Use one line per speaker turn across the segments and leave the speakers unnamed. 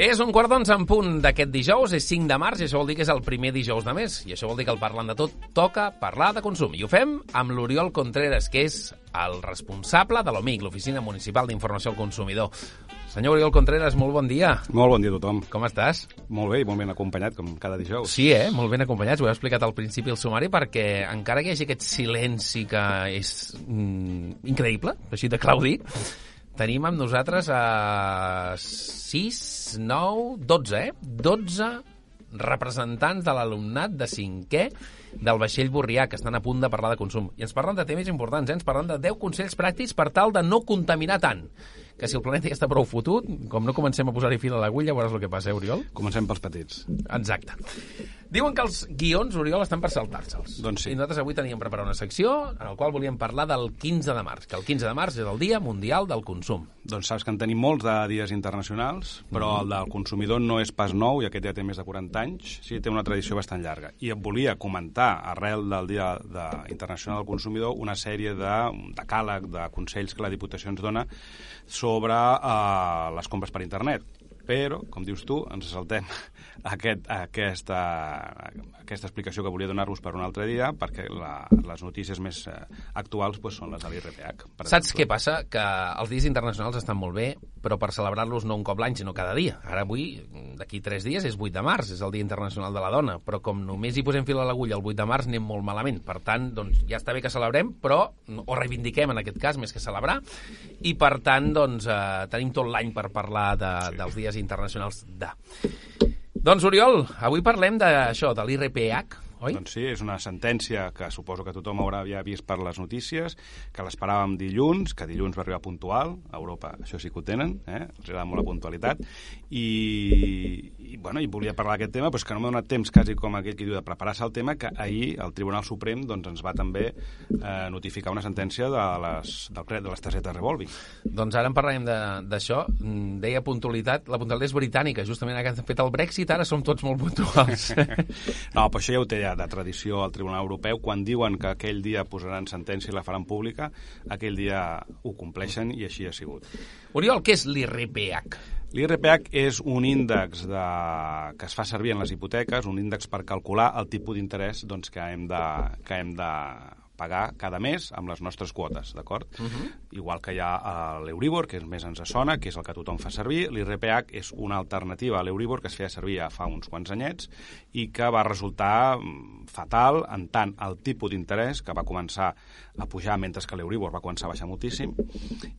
És un quart d'onze en punt d'aquest dijous, és 5 de març, i això vol dir que és el primer dijous de mes. I això vol dir que el Parlant de Tot toca parlar de consum. I ho fem amb l'Oriol Contreras, que és el responsable de l'OMIC, l'Oficina Municipal d'Informació al Consumidor. Senyor Oriol Contreras, molt bon dia.
Molt bon dia a tothom.
Com estàs?
Molt bé i molt ben acompanyat, com cada dijous.
Sí, eh? Molt ben acompanyats. Ho he explicat al principi el sumari perquè encara que hi hagi aquest silenci que és mm, increïble, així de Claudi, tenim amb nosaltres a 6, 9, 12, eh? 12 representants de l'alumnat de cinquè del vaixell Borrià, que estan a punt de parlar de consum. I ens parlen de temes importants, eh? ens parlen de 10 consells pràctics per tal de no contaminar tant. Que si el planeta ja està prou fotut, com no comencem a posar-hi fil a l'agulla, veuràs el que passa, eh, Oriol?
Comencem pels petits.
Exacte. Diuen que els guions, Oriol, estan per saltar-se'ls.
Doncs sí.
I nosaltres avui teníem preparat una secció en la qual volíem parlar del 15 de març, que el 15 de març és el Dia Mundial del Consum.
Doncs saps que en tenim molts de dies internacionals, però el del consumidor no és pas nou i aquest ja té més de 40 anys, sí té una tradició bastant llarga. I et volia comentar, arrel del Dia de, Internacional del Consumidor, una sèrie de decàleg de consells que la Diputació ens dona sobre uh, les compres per internet. Però, com dius tu, ens saltem aquest, aquesta, aquesta explicació que volia donar-vos per un altre dia, perquè la, les notícies més eh, actuals pues, són les de l'IRPH.
Saps què passa? Que els dies internacionals estan molt bé, però per celebrar-los no un cop l'any, sinó cada dia. Ara avui, d'aquí tres dies, és 8 de març, és el Dia Internacional de la Dona, però com només hi posem fil a l'agulla el 8 de març, anem molt malament. Per tant, doncs, ja està bé que celebrem, però o reivindiquem en aquest cas, més que celebrar, i per tant, doncs, eh, tenim tot l'any per parlar de, sí. dels dies internacionals de... Doncs, Oriol, avui parlem d'això, de l'IRPH, oi?
Doncs sí, és una sentència que suposo que tothom haurà ja vist per les notícies, que l'esperàvem dilluns, que dilluns va arribar puntual, a Europa això sí que ho tenen, eh? els agrada molt la puntualitat, i, i, bueno, i volia parlar d'aquest tema, però que no m'ha donat temps, quasi com aquell que diu de preparar-se el tema, que ahir el Tribunal Suprem doncs, ens va també eh, notificar una sentència de les, del, de les targetes revolving.
Doncs ara en parlarem d'això. Mm, deia puntualitat, la puntualitat és britànica, justament ara que han fet el Brexit, ara som tots molt puntuals.
no, però això ja ho té ja de tradició al Tribunal Europeu. Quan diuen que aquell dia posaran sentència i la faran pública, aquell dia ho compleixen i així ha sigut.
Oriol, què és l'IRPH?
L'IRPH és un índex de... que es fa servir en les hipoteques, un índex per calcular el tipus d'interès doncs, que hem de, que hem de pagar cada mes amb les nostres quotes, d'acord? Uh -huh. Igual que hi ha uh, l'Euribor, que més ens sona, que és el que tothom fa servir, l'IRPH és una alternativa a l'Euribor que es feia servir ja fa uns quants anyets i que va resultar mm, fatal en tant el tipus d'interès que va començar a pujar mentre que l'Euribor va començar a baixar moltíssim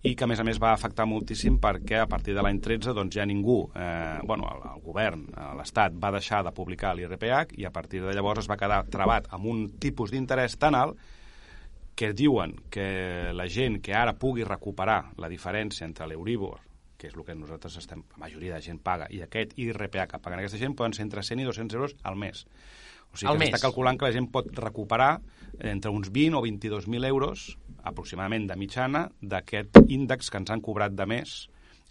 i que a més a més va afectar moltíssim perquè a partir de l'any 13 doncs ja ningú, eh, bueno, el, el govern, eh, l'Estat va deixar de publicar l'IRPH i a partir de llavors es va quedar trebat amb un tipus d'interès tan alt que diuen que la gent que ara pugui recuperar la diferència entre l'Euribor, que és el que nosaltres estem, la majoria de gent paga, i aquest IRPH que paguen aquesta gent, poden ser entre 100 i 200 euros al mes. O sigui, que s'està calculant que la gent pot recuperar entre uns 20 o 22.000 euros, aproximadament de mitjana, d'aquest índex que ens han cobrat de més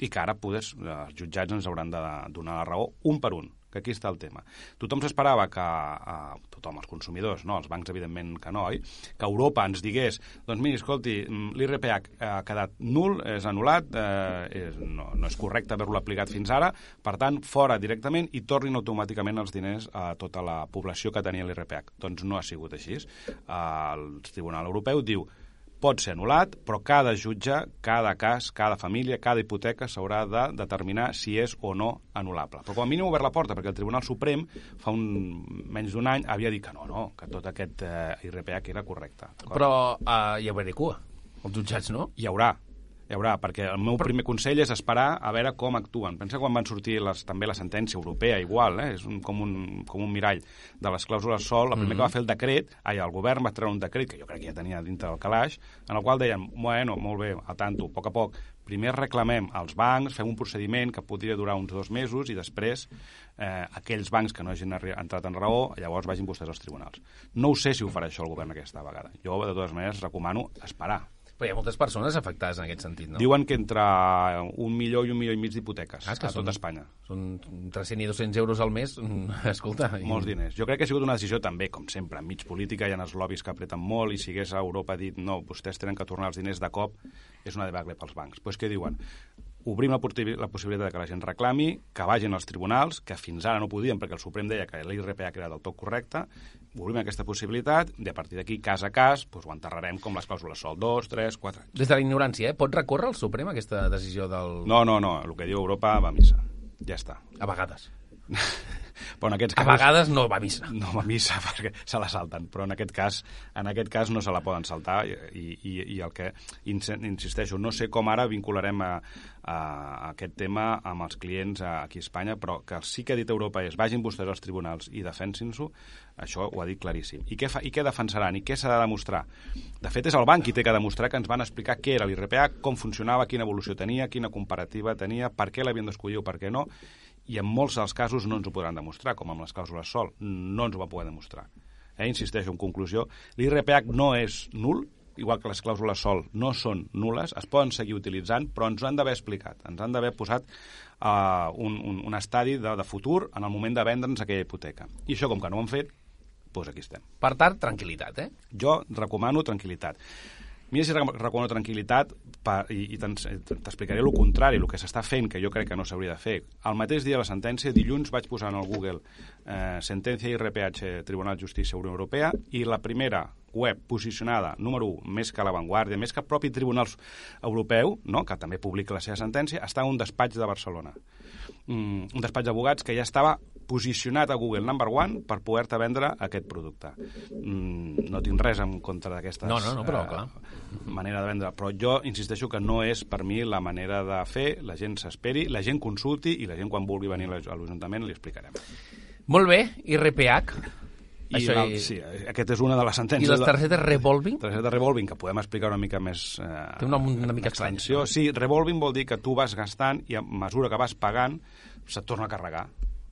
i que ara podes, els jutjats ens hauran de donar la raó un per un que aquí està el tema. Tothom s'esperava que, eh, tothom, els consumidors, no, els bancs evidentment que no, oi? que Europa ens digués, doncs miri, escolti, mm, l'IRPH ha quedat nul, és anul·lat, eh, és, no, no és correcte haver-lo aplicat fins ara, per tant, fora directament i tornin automàticament els diners a tota la població que tenia l'IRPH. Doncs no ha sigut així. Eh, el Tribunal Europeu diu pot ser anul·lat, però cada jutge, cada cas, cada família, cada hipoteca s'haurà de determinar si és o no anul·lable. Però com a mínim obert la porta, perquè el Tribunal Suprem fa un menys d'un any havia dit que no, no, que tot aquest eh, IRPH era correcte.
Però uh, hi haurà cua, els jutjats, no?
Hi haurà, Hi haurà, perquè el meu primer consell és esperar a veure com actuen. Pensa quan van sortir les, també la sentència europea, igual, eh? és un, com, un, com un mirall de les clàusules sol. El primer mm -hmm. que va fer el decret, ai, el govern va treure un decret, que jo crec que ja tenia dintre del calaix, en el qual deien, bueno, molt bé, a tanto, a poc a poc, primer reclamem als bancs, fem un procediment que podria durar uns dos mesos i després eh, aquells bancs que no hagin entrat en raó, llavors vagin vostès als tribunals. No ho sé si ho farà això el govern aquesta vegada. Jo, de totes maneres, recomano esperar
però hi ha moltes persones afectades en aquest sentit, no?
Diuen que entre un milió i un milió i mig d'hipoteques ah, a tot són, Espanya.
Són 300 i 200 euros al mes, escolta...
Molts diners. Jo crec que ha sigut una decisió també, com sempre, mig política, hi ha els lobbies que apreten molt, i si hagués a Europa dit no, vostès tenen que tornar els diners de cop, és una debacle pels bancs. Doncs pues què diuen? Obrim la, la possibilitat que la gent reclami, que vagin als tribunals, que fins ara no podien perquè el Suprem deia que l'IRP ha creat el tot correcte, obrim aquesta possibilitat i a partir d'aquí, cas a cas, doncs ho enterrarem com les clàusules sol, dos, tres, quatre anys.
Des de la ignorància, eh? Pot recórrer el Suprem aquesta decisió del...
No, no, no, el que diu Europa va a missa. Ja està.
A vegades.
però en aquests
casos... A vegades no va a missa.
No va a missa perquè se la salten, però en aquest cas, en aquest cas no se la poden saltar i, i, i el que, insisteixo, no sé com ara vincularem a, a, a aquest tema amb els clients aquí a Espanya, però que sí que ha dit Europa és vagin vostès als tribunals i defensin-s'ho, això ho ha dit claríssim. I què, fa, i què defensaran? I què s'ha de demostrar? De fet, és el banc qui té que demostrar que ens van explicar què era l'IRPA, com funcionava, quina evolució tenia, quina comparativa tenia, per què l'havien d'escollir o per què no, i en molts dels casos no ens ho podran demostrar, com amb les clàusules sol, no ens ho va poder demostrar. Eh, insisteixo, en conclusió, l'IRPH no és nul, igual que les clàusules sol no són nules, es poden seguir utilitzant, però ens han d'haver explicat, ens han d'haver posat uh, un, un, un estadi de, de futur en el moment de vendre'ns aquella hipoteca. I això, com que no ho han fet, doncs aquí estem.
Per tant, tranquil·litat, eh?
Jo recomano tranquil·litat. Mira si recomano tranquil·litat pa, i, i t'explicaré el contrari, el que s'està fent, que jo crec que no s'hauria de fer. El mateix dia de la sentència, dilluns vaig posar en el Google eh, sentència IRPH Tribunal de Justícia Unió Europea i la primera web posicionada, número 1, més que l'avantguàrdia, més que el propi Tribunal Europeu, no, que també publica la seva sentència, està en un despatx de Barcelona. Mm, un despatx d'abogats que ja estava posicionat a Google number one per poder-te vendre aquest producte. Mm, no tinc res en contra d'aquesta
no, no, no, però, clar.
manera de vendre, però jo insisteixo que no és per mi la manera de fer, la gent s'esperi, la gent consulti i la gent quan vulgui venir a l'Ajuntament li explicarem.
Molt bé, i RPH?
I Això i... Sí, aquest és una de les sentències...
I les targetes revolving?
Targetes revolving, que podem explicar una mica més...
Eh, Té una, una mica estrany.
Sí, revolving vol dir que tu vas gastant i a mesura que vas pagant se't torna a carregar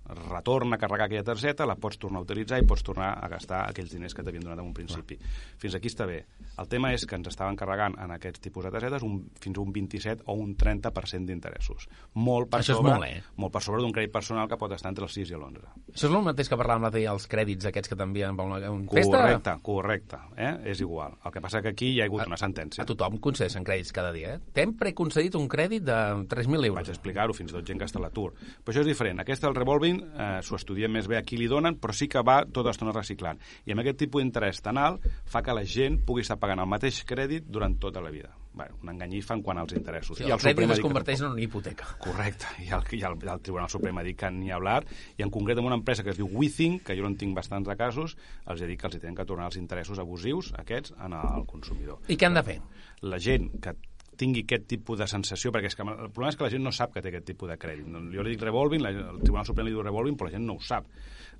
retorna a carregar aquella targeta, la pots tornar a utilitzar i pots tornar a gastar aquells diners que t'havien donat en un principi. Fins aquí està bé. El tema és que ens estaven carregant en aquests tipus de targetes un, fins a un 27 o un 30% d'interessos. Molt per
Això
sobre,
molt, eh?
molt per sobre d'un crèdit personal que pot estar entre el 6 i l'11.
Això és el mateix que parlàvem l'altre dia, els crèdits aquests que t'envien per una
un festa? Correcte, correcte. Eh? És igual. El que passa que aquí hi ha hagut a, una sentència.
A tothom concedeixen crèdits cada dia. Eh? T'hem preconcedit un crèdit de 3.000 euros.
Vaig explicar-ho, fins i tot gent que està a l'atur. Però això és diferent. Aquest, el revolving, eh, s'ho estudia més bé a qui li donen, però sí que va tota l'estona reciclant. I amb aquest tipus d'interès tan alt fa que la gent pugui estar pagant el mateix crèdit durant tota la vida. Bueno, una enganyifa en quant als interessos.
Sí, I el, el crèdit es converteix en una hipoteca.
Correcte. I el, i el, el Tribunal Suprem ha dit que ni hablar, i en concret amb una empresa que es diu WeThink, que jo no en tinc bastants de casos, els he dit que els hi tenen que tornar els interessos abusius, aquests, en el consumidor.
I què han de fer?
La gent que tingui aquest tipus de sensació, perquè és que el problema és que la gent no sap que té aquest tipus de crèdit. Jo li dic revolving, la, el Tribunal Suprem li diu revolving, però la gent no ho sap.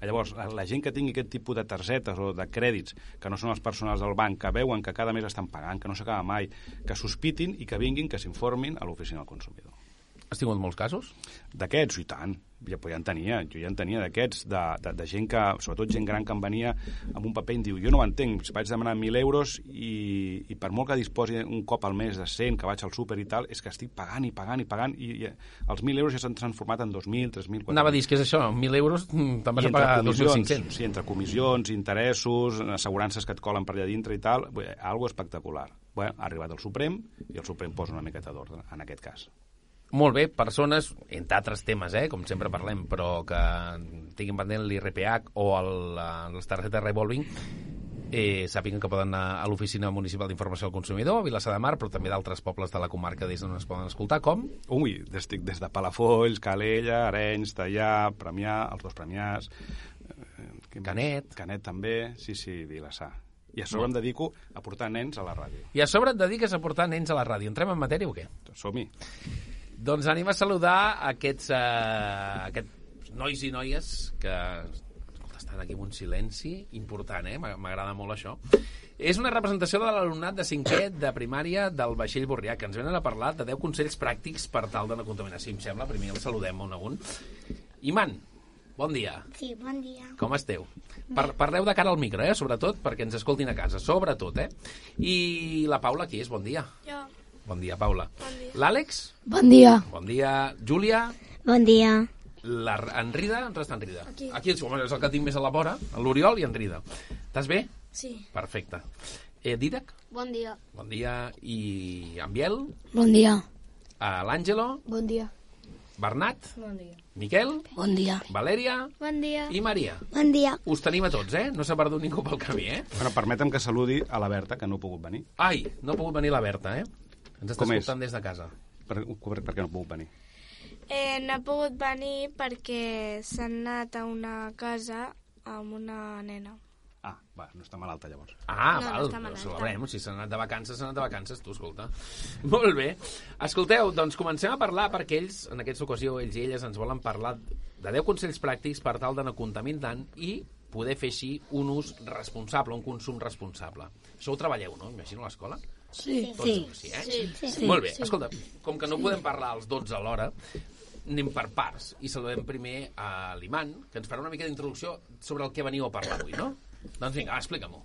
Llavors, la, la gent que tingui aquest tipus de targetes o de crèdits, que no són els personals del banc, que veuen que cada mes estan pagant, que no s'acaba mai, que sospitin i que vinguin, que s'informin a l'oficina del consumidor.
Has tingut molts casos?
D'aquests, i tant ja, ja en tenia, jo ja en tenia d'aquests, de, de, de gent que, sobretot gent gran que em venia amb un paper i em diu, jo no ho entenc, si vaig demanar 1.000 euros i, i per molt que disposi un cop al mes de 100, que vaig al súper i tal, és que estic pagant i pagant i pagant i, i els 1.000 euros ja s'han transformat en 2.000, 3.000, 4.000.
Anava a dir, que és això, 1.000 euros mm, te'n vas a pagar 2.500.
Sí, entre comissions, interessos, assegurances que et colen per allà dintre i tal, bé, algo espectacular. Bé, ha arribat el Suprem i el Suprem posa una miqueta d'ordre en aquest cas
molt bé, persones, entre altres temes, eh, com sempre parlem, però que tinguin pendent l'IRPH o el, les targetes revolving, eh, sàpiguen que poden anar a l'Oficina Municipal d'Informació al Consumidor, a Vilassar de Mar, però també d'altres pobles de la comarca des d'on es poden escoltar, com?
Ui, des, des de Palafolls, Calella, Arenys, Tallà, Premià, els dos Premiars...
Eh, Canet.
Canet també, sí, sí, Vilassar. I a sobre em dedico a portar nens a la ràdio.
I a sobre et dediques a portar nens a la ràdio. Entrem en matèria o què?
Som-hi.
Doncs anem a saludar aquests, uh, aquests nois i noies que escolta, estan aquí amb un silenci important, eh? M'a- M'agrada molt això. És una representació de l'alumnat de cinquè de primària del Vaixell Borrià, que ens venen a parlar de 10 consells pràctics per tal de no contaminar. Si em sembla, primer els saludem un a un. Iman, bon dia.
Sí, bon dia.
Com esteu? Par parleu de cara al micro, eh? Sobretot perquè ens escoltin a casa. Sobretot, eh? I la Paula, qui és? Bon dia.
Jo.
Bon dia, Paula.
Bon dia.
L'Àlex?
Bon dia.
Bon dia. Júlia?
Bon dia.
La en Rida? On està en Rida? Aquí. Aquí home, és el que tinc més a la vora. L'Oriol i en Rida. Estàs bé?
Sí.
Perfecte. Eh, Didac?
Bon dia.
Bon dia. I en Biel?
Bon dia.
Eh, L'Àngelo?
Bon dia.
Bernat?
Bon dia.
Miquel?
Bon dia.
Valèria?
Bon dia.
I Maria?
Bon dia.
Us tenim a tots, eh? No s'ha perdut ningú pel camí, eh?
Bueno, permetem que saludi a la Berta, que no ha pogut venir.
Ai, no ha pogut venir la Berta, eh? Ens està
Com és?
escoltant des de casa.
Per, per, per què no ha pogut venir?
Eh, no ha pogut venir perquè s'han anat a una casa amb una nena.
Ah, va, no està malalta llavors.
Ah,
No, no
val,
està
ho
malalt.
celebrem. Si s'han anat de vacances, s'han anat de vacances, tu, escolta. Molt bé. Escolteu, doncs comencem a parlar perquè ells, en aquesta ocasió, ells i elles ens volen parlar de 10 consells pràctics per tal de no contaminar tant i poder fer així un ús responsable, un consum responsable. Això ho treballeu, no? Imagino a l'escola.
Sí.
Tots, sí, eh? Sí, sí. Molt bé. Escolta, com que no podem parlar als 12 alhora, anem per parts i saludem primer a l'Iman, que ens farà una mica d'introducció sobre el que veniu a parlar avui, no? Doncs vinga, va, explica-m'ho.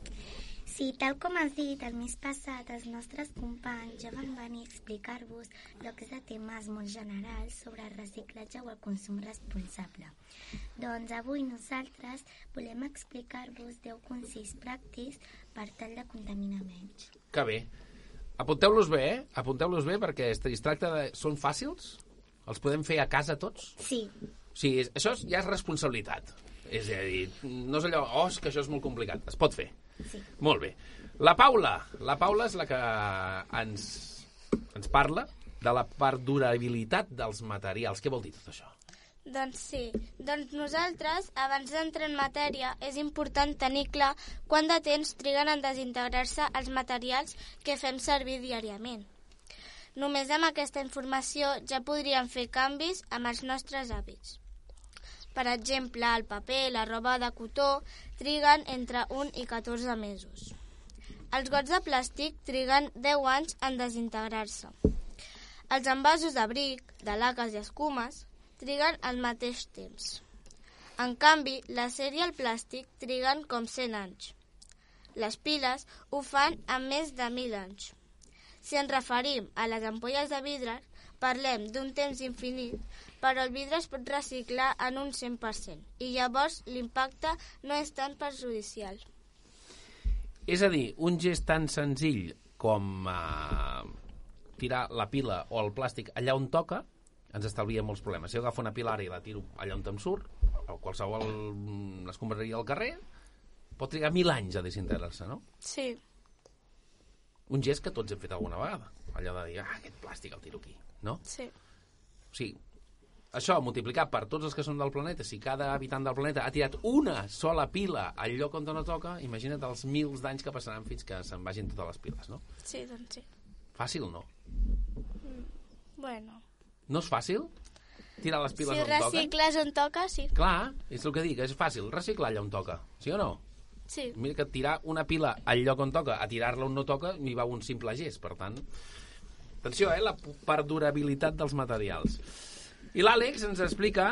Sí, tal com has dit, el mes passat els nostres companys ja van venir a explicar-vos blocs de temes molt generals sobre el reciclatge o el consum responsable. Doncs avui nosaltres volem explicar-vos 10 consells pràctics per tal de contaminar menys.
Que bé. Apunteu-los bé, eh? Apunteu-los bé perquè es es tracta de... Són fàcils? Els podem fer a casa tots?
Sí,
O sigui, això és, ja és responsabilitat. És a dir, no és allò, oh, és que això és molt complicat. Es pot fer.
sí.
Molt bé. La Paula. La Paula és la que ens, ens parla de la perdurabilitat dels materials. Què vol dir tot això?
Doncs sí. Doncs nosaltres, abans d'entrar en matèria, és important tenir clar quant de temps triguen en desintegrar-se els materials que fem servir diàriament. Només amb aquesta informació ja podríem fer canvis amb els nostres hàbits. Per exemple, el paper, la roba de cotó, triguen entre 1 i 14 mesos. Els gots de plàstic triguen 10 anys en desintegrar-se. Els envasos d'abric, de laques i escumes triguen el mateix temps. En canvi, l'acer i el plàstic triguen com 100 anys. Les piles ho fan en més de 1.000 anys. Si ens referim a les ampolles de vidre, parlem d'un temps infinit, però el vidre es pot reciclar en un 100%, i llavors l'impacte no és tan perjudicial.
És a dir, un gest tan senzill com eh, tirar la pila o el plàstic allà on toca ens estalvia molts problemes. Si jo agafo una pila ara i la tiro allà on em surt, o qualsevol mm, escombraria al carrer, pot trigar mil anys a desintegrar-se, no?
Sí,
Un gest que tots hem fet alguna vegada. Allò de dir, ah, aquest plàstic el tiro aquí, no?
sí.
O sigui, això multiplicat per tots els que són del planeta, si cada habitant del planeta ha tirat una sola pila al lloc on no toca, imagina't els mils d'anys que passaran fins que se'n vagin totes les piles, no?
Sí, doncs sí.
Fàcil, no?
Bueno.
No és fàcil? Tirar les piles
Si
on toca?
recicles on toca, sí.
Clar, és el que dic, és fàcil, reciclar allà on toca, sí o no?
Sí.
Mira que tirar una pila al lloc on toca a tirar-la on no toca m'hi va un simple gest, per tant... Atenció, eh, la perdurabilitat dels materials. I l'Àlex ens explica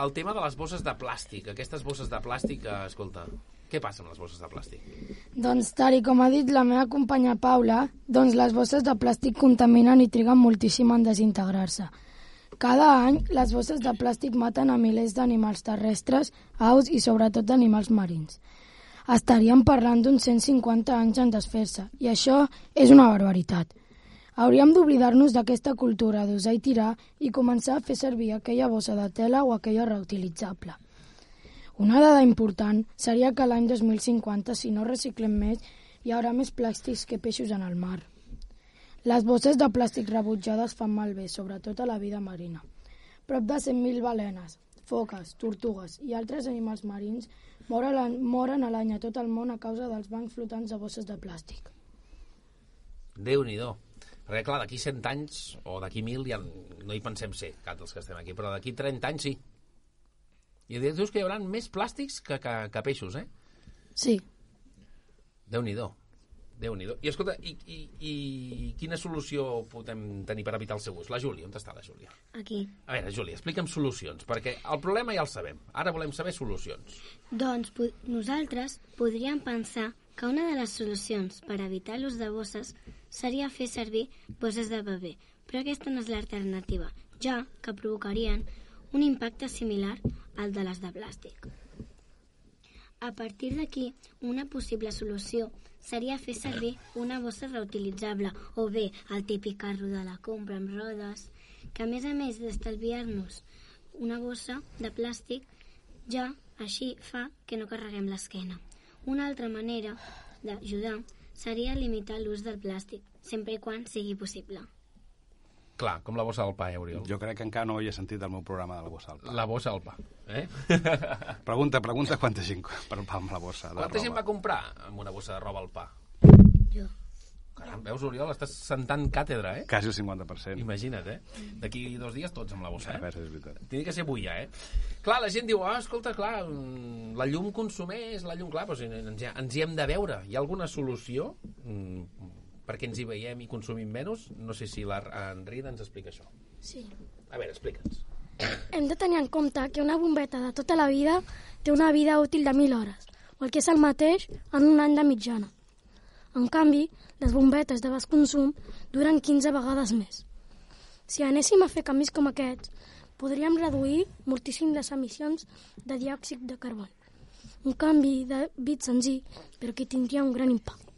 el tema de les bosses de plàstic. Aquestes bosses de plàstic, escolta, què passa amb les bosses de plàstic?
Doncs, tal com ha dit la meva companya Paula, doncs les bosses de plàstic contaminen i triguen moltíssim en desintegrar-se. Cada any, les bosses de plàstic maten a milers d'animals terrestres, aus i sobretot d'animals marins. Estaríem parlant d'uns 150 anys en desfer-se, i això és una barbaritat. Hauríem d'oblidar-nos d'aquesta cultura d'usar i tirar i començar a fer servir aquella bossa de tela o aquella reutilitzable. Una dada important seria que l'any 2050, si no reciclem més, hi haurà més plàstics que peixos en el mar. Les bosses de plàstic rebutjades fan malbé, sobretot a la vida marina. Prop de 100.000 balenes, foques, tortugues i altres animals marins moren, a l'any- a tot el món a causa dels bancs flotants de bosses de plàstic.
Déu-n'hi-do. Perquè, clar, d'aquí 100 anys, o d'aquí 1.000, ja no hi pensem ser, cap dels que estem aquí, però d'aquí 30 anys sí. I dius que hi haurà més plàstics que, que, que peixos, eh?
Sí.
Déu-n'hi-do. déu nhi I escolta, i, i, i quina solució podem tenir per evitar el seu ús? La Júlia, on està la Júlia?
Aquí.
A veure, Júlia, explica'm solucions, perquè el problema ja el sabem. Ara volem saber solucions.
Doncs po nosaltres podríem pensar que una de les solucions per evitar l'ús de bosses seria fer servir bosses de paper, però aquesta no és l'alternativa, ja que provocarien un impacte similar al de les de plàstic. A partir d'aquí, una possible solució seria fer servir una bossa reutilitzable o bé el típic carro de la compra amb rodes, que a més a més d'estalviar-nos una bossa de plàstic, ja així fa que no carreguem l'esquena. Una altra manera d'ajudar seria limitar l'ús del plàstic, sempre i quan sigui possible.
Clar, com la bossa del pa, eh, Oriol?
Jo crec que encara no havia sentit el meu programa de la bossa del pa.
La bossa del pa, eh?
Pregunta, pregunta quanta gent per pa amb la bossa de
Quanta gent va
roba.
comprar amb una bossa de roba al pa?
Jo.
Caram, veus, Oriol, estàs sentant càtedra, eh?
Quasi el 50%.
Imagina't, eh? D'aquí dos dies tots amb la bossa,
A
eh?
veure, és veritat.
Tiene que ser avui ja, eh? Clar, la gent diu, ah, escolta, clar, la llum consumeix, la llum, clar, doncs ens, hi- ens hi hem de veure. Hi ha alguna solució mm, perquè ens hi veiem i consumim menys? No sé si la ens explica això.
Sí.
A veure, explica'ns.
Hem de tenir en compte que una bombeta de tota la vida té una vida útil de 1.000 hores, o el que és el mateix en un any de mitjana. En canvi, les bombetes de baix consum duren 15 vegades més. Si anéssim a fer canvis com aquests, podríem reduir moltíssim les emissions de diòxid de carboni. Un canvi de bit senzill, però que tindria un gran impacte.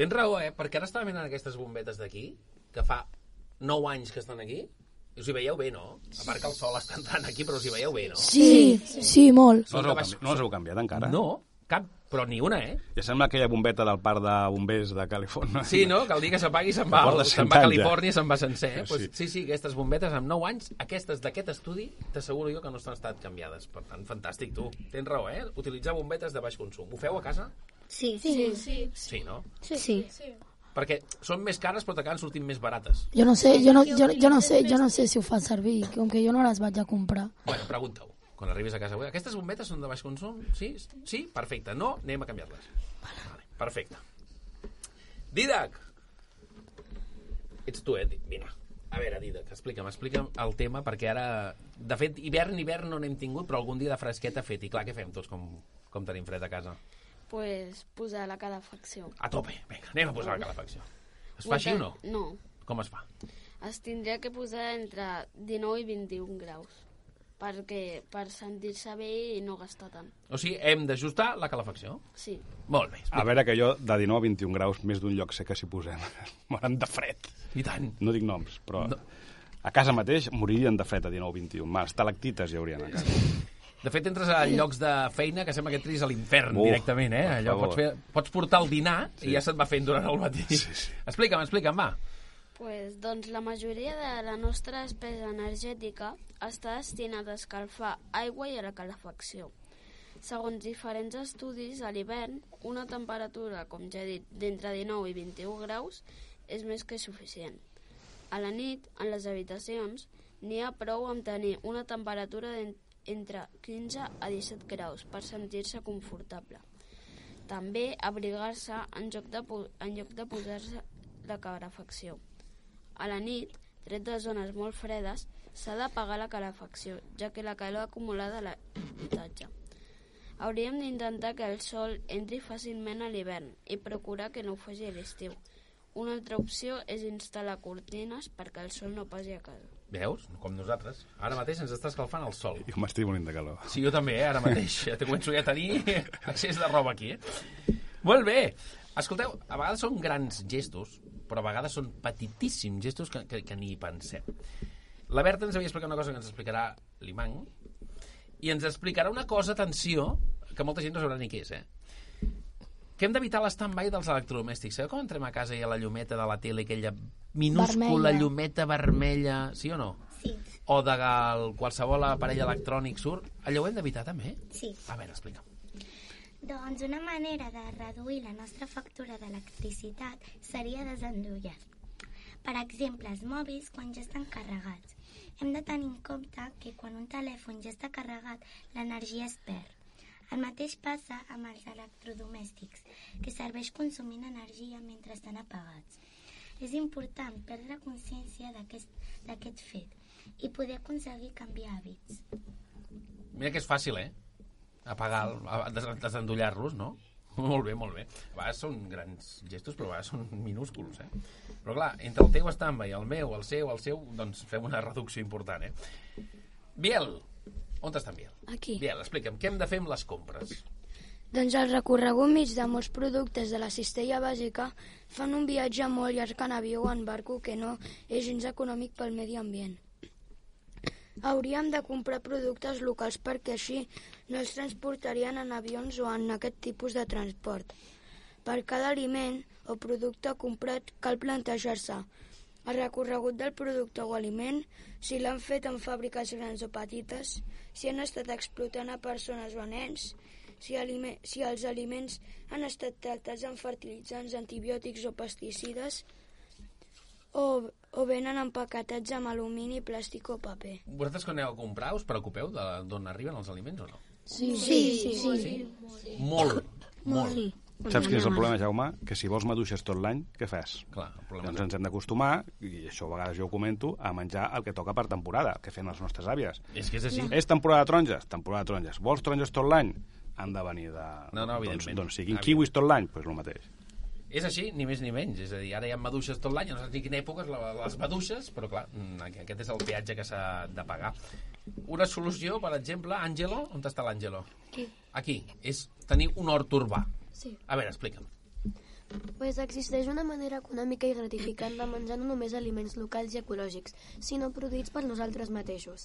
Tens raó, eh? Perquè ara estava mirant aquestes bombetes d'aquí, que fa 9 anys que estan aquí, i us hi veieu bé, no? A part que el sol està entrant aquí, però us hi veieu bé, no?
Sí, sí, molt.
No us, heu canviat, no us heu canviat encara?
No, cap, però ni una, eh?
Ja sembla aquella bombeta del parc de bombers de Califòrnia.
Sí, no? Que el dia que s'apagui se'n va, se'n
100
va a
ja.
Califòrnia i se'n va sencer. Eh?
Sí.
Pues, sí, sí, aquestes bombetes amb 9 anys, aquestes d'aquest estudi, t'asseguro jo que no estan estat canviades. Per tant, fantàstic, tu. Tens raó, eh? Utilitzar bombetes de baix consum. Ho feu a casa?
Sí.
Sí, sí.
Sí, no?
Sí.
Perquè són més cares però t'acaben sortint més barates.
Jo no sé, jo no, jo, jo no sé, jo no sé si ho fan servir, com que jo no les vaig a comprar.
Bueno, pregunta-ho. Quan arribis a casa avui, aquestes bombetes són de baix consum? Sí? Sí? Perfecte. No? Anem a canviar-les. Vale. Perfecte. Didac! Ets tu, eh? Vine. A veure, Didac, explica'm, explica'm el tema, perquè ara... De fet, hivern, hivern no n'hem tingut, però algun dia de fresqueta ha fet. I clar, què fem tots com, com tenim fred a casa?
Pues, posar la calefacció.
A tope. Vinga, anem a posar la calefacció. Es fa així o no?
No.
Com es fa?
Es tindria que posar entre 19 i 21 graus perquè per sentir-se bé i no gastar tant.
O sigui, hem d'ajustar la calefacció.
Sí.
Molt bé.
A veure que jo, de 19 a 21 graus, més d'un lloc sé que s'hi posem. Moren de fred.
I tant.
No dic noms, però...
No.
A casa mateix moririen de fred a 19 o 21. Ma, estalactites hi haurien a casa.
De fet, entres a llocs de feina que sembla que entris a l'infern directament, eh? Allò pots, fer, pots portar el dinar
Sí.
i ja se't va fent durant el matí.
Sí, sí.
Explica'm, explica'm, va.
Pues, doncs la majoria de la nostra despesa energètica està destinada a escalfar aigua i a la calefacció. Segons diferents estudis, a l'hivern, una temperatura, com ja he dit, d'entre 19 i 21 graus és més que suficient. A la nit, en les habitacions, n'hi ha prou amb tenir una temperatura d'en- entre 15 a 17 graus per sentir-se confortable. També abrigar-se en, lloc de en lloc de posar-se la calefacció. A la nit, tret de zones molt fredes, s'ha d'apagar la calefacció, ja que la calor acumulada a l'habitatge. Hauríem d'intentar que el sol entri fàcilment a l'hivern i procurar que no ho faci a l'estiu. Una altra opció és instal·lar cortines perquè el sol no passi a casa.
Veus? Com nosaltres. Ara mateix ens està escalfant el sol.
Jo m'estic morint de calor.
Sí, jo també, eh? Ara mateix. Ja te començo ja a tenir accés de roba aquí, eh? Molt bé. Escolteu, a vegades són grans gestos, però a vegades són petitíssims gestos que, que, que ni hi pensem. La Berta ens havia explicat una cosa que ens explicarà l'Imang, i ens explicarà una cosa, atenció, que molta gent no sabrà ni què és, eh? Que hem d'evitar l'stand-by dels electrodomèstics. Sabeu com entrem a casa i a la llumeta de la tele, aquella minúscula
Vermella.
llumeta vermella, sí o no?
Sí,
O de qualsevol aparell electrònic surt? Allò ho hem d'evitar també?
sí.
A veure, explica'm.
Doncs una manera de reduir la nostra factura d'electricitat seria desendollar. Per exemple, els mòbils quan ja estan carregats. Hem de tenir en compte que quan un telèfon ja està carregat, l'energia es perd. El mateix passa amb els electrodomèstics, que serveix consumint energia mentre estan apagats. És important perdre consciència d'aquest fet i poder aconseguir canviar hàbits.
Mira que és fàcil, eh? Apagar, desendollar-los, no? Molt bé, molt bé. A vegades són grans gestos, però a vegades són minúsculs, eh? Però clar, entre el teu stand-by, el meu, el seu, el seu, doncs fem una reducció important, eh? Biel, on està en Biel?
Aquí.
Biel, explica'm, què hem de fer amb les compres?
Doncs el recorregut mig de molts productes de la cistella bàsica fan un viatge molt llarg en avió o en barco que no és gens econòmic pel medi ambient. Hauríem de comprar productes locals perquè així no els transportarien en avions o en aquest tipus de transport. Per cada aliment o producte comprat cal plantejar-se el recorregut del producte o aliment, si l'han fet en fàbriques grans o petites, si han estat explotant a persones o a nens, si, alime si els aliments han estat tractats amb fertilitzants, antibiòtics o pesticides, o, o venen empaquetats amb alumini, plàstic o paper.
Vosaltres quan aneu a comprar us preocupeu de d'on arriben els aliments o no?
Sí, sí, sí. sí.
Sí? Molt, molt.
Sí.
Saps quin és el problema, Jaume? Que si vols maduixes tot l'any, què fas?
Clar,
Doncs ens hem d'acostumar, i això a vegades jo ho comento, a menjar el que toca per temporada, que feien les nostres àvies.
és que és així.
És temporada de taronges? Temporada de taronges. Vols taronges tot l'any? Han de venir de...
No, no,
doncs,
evidentment.
doncs siguin
Evidentment.
kiwis tot l'any, doncs el mateix.
És així, ni més ni menys. És a dir, ara hi ha maduixes tot l'any, no saps ni quina època és la- les maduixes, però clar, mm, aquest és el peatge que s'ha de pagar. Una solució, per exemple, Àngelo, on està l'Àngelo?
Aquí.
Aquí, és tenir un hort urbà.
Sí.
A veure, explica'm.
Pues existeix una manera econòmica i gratificant de menjar no només aliments locals i ecològics, sinó produïts per nosaltres mateixos.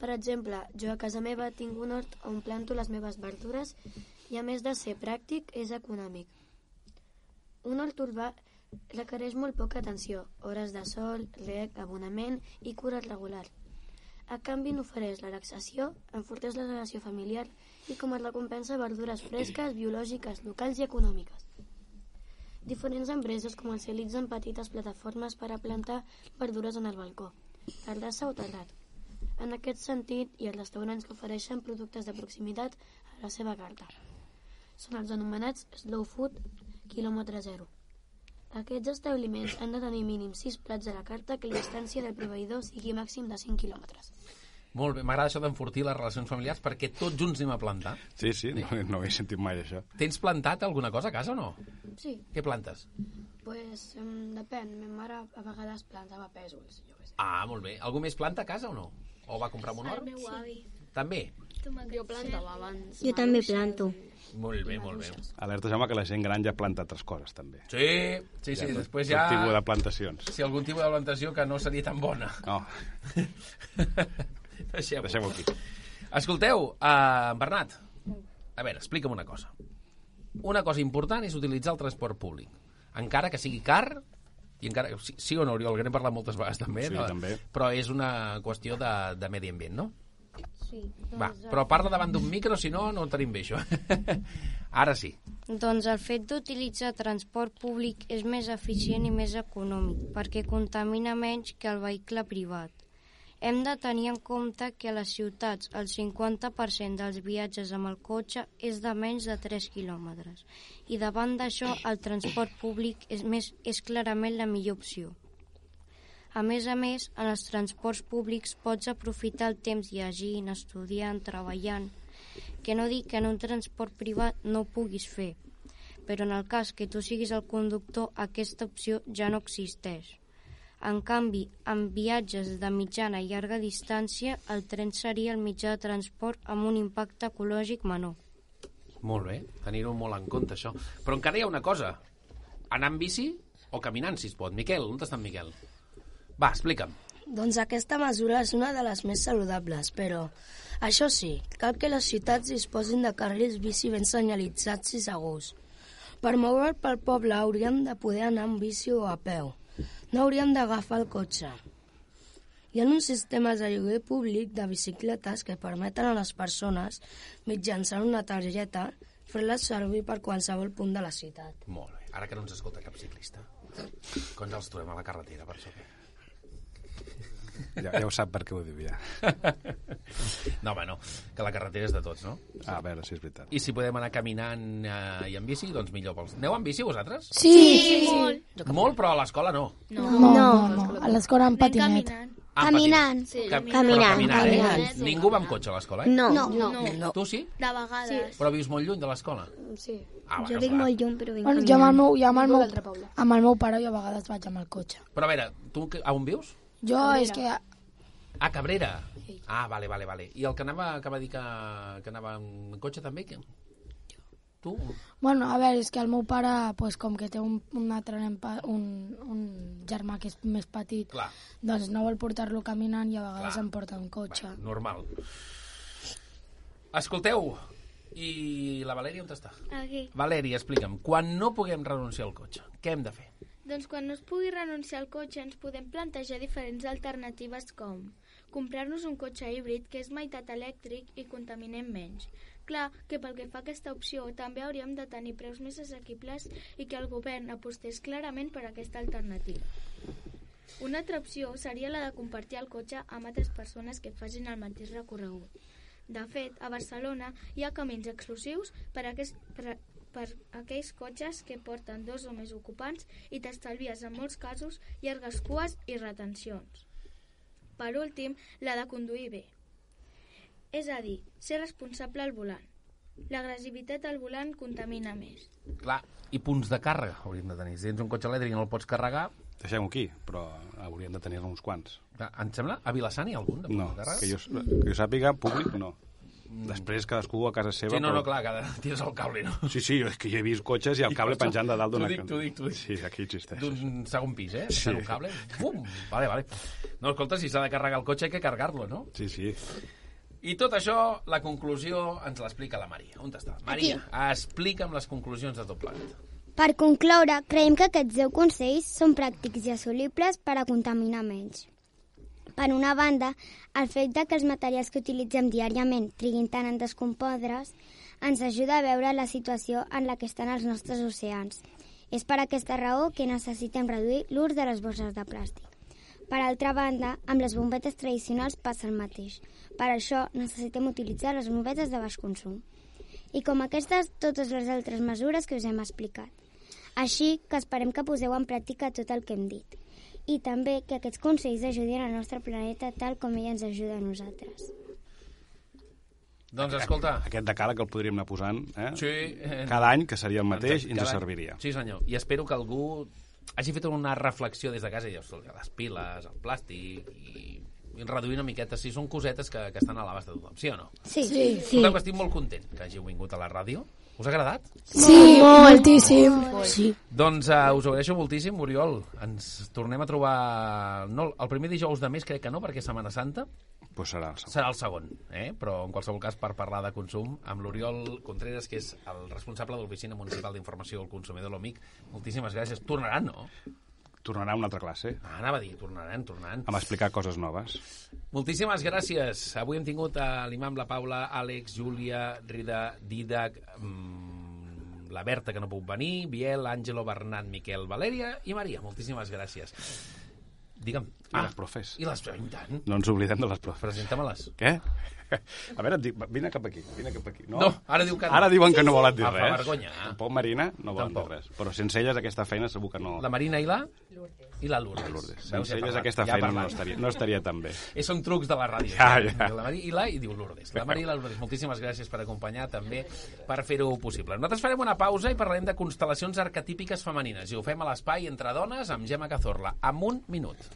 Per exemple, jo a casa meva tinc un hort on planto les meves verdures i a més de ser pràctic, és econòmic. Un hort urbà requereix molt poca atenció, hores de sol, reg, abonament i cura regular. A canvi n'ofereix la relaxació, enforteix la relació familiar i com a recompensa verdures fresques, biològiques, locals i econòmiques. Diferents empreses comercialitzen petites plataformes per a plantar verdures en el balcó, terrassa o terrat. En aquest sentit, hi ha restaurants que ofereixen productes de proximitat a la seva carta. Són els anomenats Slow Food quilòmetre zero. Aquests establiments han de tenir mínim 6 plats a la carta que la distància del proveïdor sigui màxim de 5 quilòmetres.
Molt bé, m'agrada això d'enfortir les relacions familiars perquè tots junts anem a plantar.
Sí, sí, no, no he sentit mai això.
Tens plantat alguna cosa a casa o no?
Sí,
Què plantes?
pues um, depèn. Ma mare a vegades plantava pèsols, jo què sé.
Ah, molt bé. Algú més planta a casa o no? O va comprar amb un
El
hort?
meu avi.
També?
Jo plantava abans.
Jo també planto.
Molt bé, molt bé.
Alerta, Jaume, que la gent gran ja planta altres coses, també.
Sí, sí, sí. Després
Tot
ja...
tipus de plantacions.
Si algun tipus de plantació que no seria tan bona.
No,
Deixem-ho.
deixem-ho aquí.
Escolteu, uh, Bernat, a veure, explica'm una cosa. Una cosa important és utilitzar el transport públic. Encara que sigui car, i encara, sí, sí o no, Oriol, que n'hem parlat moltes vegades també,
Sí,
no?
també.
però és una qüestió de, de medi ambient, no?
Sí,
Va, però parla davant d'un micro, si no, no ho tenim bé, això. Ara sí.
Doncs el fet d'utilitzar transport públic és més eficient i més econòmic, perquè contamina menys que el vehicle privat. Hem de tenir en compte que a les ciutats el 50% dels viatges amb el cotxe és de menys de 3 quilòmetres i davant d'això el transport públic és, més, és clarament la millor opció. A més a més, en els transports públics pots aprofitar el temps llegint, estudiant, treballant, que no dic que en un transport privat no ho puguis fer, però en el cas que tu siguis el conductor aquesta opció ja no existeix. En canvi, en viatges de mitjana i llarga distància, el tren seria el mitjà de transport amb un impacte ecològic menor.
Molt bé, tenir-ho molt en compte, això. Però encara hi ha una cosa. Anar amb bici o caminant, si es pot. Miquel, on està en Miquel? Va, explica'm.
Doncs aquesta mesura és una de les més saludables, però això sí, cal que les ciutats disposin de carrils bici ben senyalitzats i segurs.
Per moure'l pel poble hauríem de poder anar amb bici o a peu. No hauríem d'agafar el cotxe. Hi ha uns sistemes de lloguer públic de bicicletes que permeten a les persones, mitjançant una targeta, fer-les servir per qualsevol punt de la ciutat.
Molt bé. Ara que no ens escolta cap ciclista. Quan els trobem a la carretera, per sota.
Ja, ja ho sap per què ho diu, ja.
No, home, no. Que la carretera és de tots, no?
Ah, a veure si és veritat.
I si podem anar caminant eh, i en bici, doncs millor pels... Aneu en bici, vosaltres?
Sí. Sí,
molt.
Molt, però a l'escola no.
No, no, no, no. a l'escola en patinet.
Ah,
Caminant. Sí,
Cap-
caminant.
caminant, eh?
Caminant.
Ningú va amb cotxe a l'escola, eh?
No. No. No.
Tu sí?
De vegades.
Però vius molt lluny de l'escola?
Sí.
Ah,
Jo
clar.
molt lluny, però vinc
Bueno, jo amb el meu, jo amb el
Vinc
meu, amb el meu pare jo a vegades vaig amb el cotxe.
Però a veure, tu a on vius?
Jo
Cabrera.
és que...
A Cabrera. Ah, vale, vale, vale. I el que anava, que va dir que, que anava en cotxe també? Que... Tu?
Bueno, a veure, és que el meu pare, pues, com que té un, un altre nen, un, un germà que és més petit,
Clar.
doncs no vol portar-lo caminant i a vegades
Clar.
em porta un cotxe.
Normal. Escolteu, i la Valèria on està?
Aquí.
Valèria, explica'm, quan no puguem renunciar al cotxe, què hem de fer?
Doncs quan no es pugui renunciar al cotxe ens podem plantejar diferents alternatives com comprar-nos un cotxe híbrid que és meitat elèctric i contaminem menys. Clar que pel que fa a aquesta opció també hauríem de tenir preus més assequibles i que el govern apostés clarament per aquesta alternativa. Una altra opció seria la de compartir el cotxe amb altres persones que facin el mateix recorregut. De fet, a Barcelona hi ha camins exclusius per a, aquest, per, a, per aquells cotxes que porten dos o més ocupants i t'estalvies en molts casos llargues cues i retencions. Per últim, la de conduir bé. És a dir, ser responsable al volant. L'agressivitat al volant contamina més.
Clar, i punts de càrrega hauríem de tenir. Si tens un cotxe elèctric i no el pots carregar...
Deixem-ho aquí, però hauríem de tenir-ne uns quants.
Clar, em sembla, a Vilassar n'hi ha algun de punts
No,
de càrrega?
que jo, que jo sàpiga, públic no. Després cadascú a casa seva...
Sí, no,
però-
no, clar, cada... tires el cable, no?
Sí, sí, és que jo he vist cotxes i el cable penjant de dalt d'una...
t'ho dic, t'ho dic, t'ho dic.
Sí, aquí existeix.
D'un segon pis, eh?
Sí.
Un cable. Bum! Vale, vale. No, escolta, si s'ha de carregar el cotxe, hay que cargar-lo, no?
Sí, sí.
I tot això, la conclusió, ens l'explica la Maria. On està? Maria, explica'm les conclusions de tot plegat.
Per concloure, creiem que aquests 10 consells són pràctics i assolibles per a contaminar menys. Per una banda, el fet de que els materials que utilitzem diàriament triguin tant en descompondre's ens ajuda a veure la situació en la que estan els nostres oceans. És per aquesta raó que necessitem reduir l'ús de les bosses de plàstic. Per altra banda, amb les bombetes tradicionals passa el mateix. Per això necessitem utilitzar les bombetes de baix consum. I com aquestes, totes les altres mesures que us hem explicat. Així que esperem que poseu en pràctica tot el que hem dit. I també que aquests consells ajudin al nostre planeta tal com ell ens ajuda a nosaltres.
Doncs escolta...
Aquest decàleg el podríem anar posant, eh?
Sí. eh,
Cada any, que seria el mateix, i ens
any.
serviria.
Sí, senyor. I espero que algú hagi fet una reflexió des de casa i dius, "Escolta, les piles, el plàstic i, i reduir una miqueta. Si són cosetes que, que estan a l'abast de tothom, sí o no?
Sí. Sí.
Escolteu, que estic molt content que hàgiu vingut a la ràdio. Us ha agradat?
Sí, moltíssim. Sí.
Doncs uh, us agraeixo moltíssim, Oriol. Ens tornem a trobar... No, el primer dijous de mes crec que no, perquè és Setmana Santa.
Pues serà el segon.
Serà el segon, eh? però en qualsevol cas per parlar de consum amb l'Oriol Contreras, que és el responsable de l'Oficina Municipal d'Informació al Consumidor, l'OMIC. Moltíssimes gràcies. Tornaran, no?
Tornarà una altra classe,
Ah, anava a dir, tornaran, tornaran.
amb explicar coses noves.
Moltíssimes gràcies. Avui hem tingut a l'imam, la Paula, Àlex, Júlia, Rida, Didac, mmm, la Berta, que no puc venir, Biel, Àngelo, Bernat, Miquel, Valèria i Maria. Moltíssimes gràcies. Digue'm.
I les profes.
I les... I tant.
No ens oblidem de les profes.
Presenta-me-les.
Què? A veure, et dic, vine cap aquí, vine cap aquí.
No, ara diu que no.
Ara diuen que no volen dir
Ah,
res.
vergonya.
Tampoc Marina no volen
Tampoc.
dir res. Però sense elles aquesta feina segur que no...
La Marina i la? I la Lourdes.
Lourdes.
Veus,
Sense elles
parlat,
aquesta
ja
feina no estaria, no estaria tan bé.
Eh, són trucs de la ràdio.
Ja, ja.
La Maria i la i diu Lourdes. La Maria i la Lourdes, moltíssimes gràcies per acompanyar també per fer-ho possible. Nosaltres farem una pausa i parlarem de constel·lacions arquetípiques femenines i ho fem a l'espai entre dones amb Gemma Cazorla. En un minut.